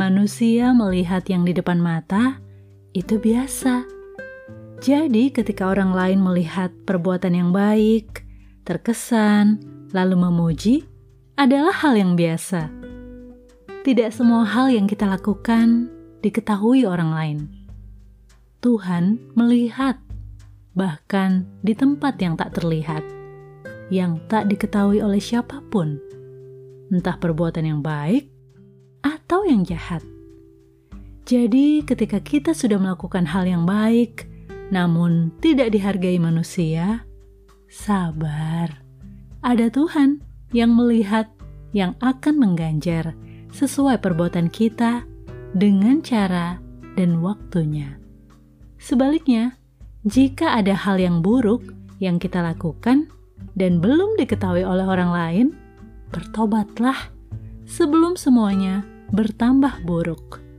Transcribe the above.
manusia melihat yang di depan mata itu biasa. Jadi, ketika orang lain melihat perbuatan yang baik, terkesan, lalu memuji, adalah hal yang biasa. Tidak semua hal yang kita lakukan diketahui orang lain. Tuhan melihat, bahkan di tempat yang tak terlihat, yang tak diketahui oleh siapa pun, entah perbuatan yang baik atau yang jahat. Jadi, ketika kita sudah melakukan hal yang baik, namun tidak dihargai manusia, sabar. Ada Tuhan yang melihat, yang akan mengganjar sesuai perbuatan kita dengan cara dan waktunya. Sebaliknya, jika ada hal yang buruk yang kita lakukan dan belum diketahui oleh orang lain, bertobatlah sebelum semuanya bertambah buruk.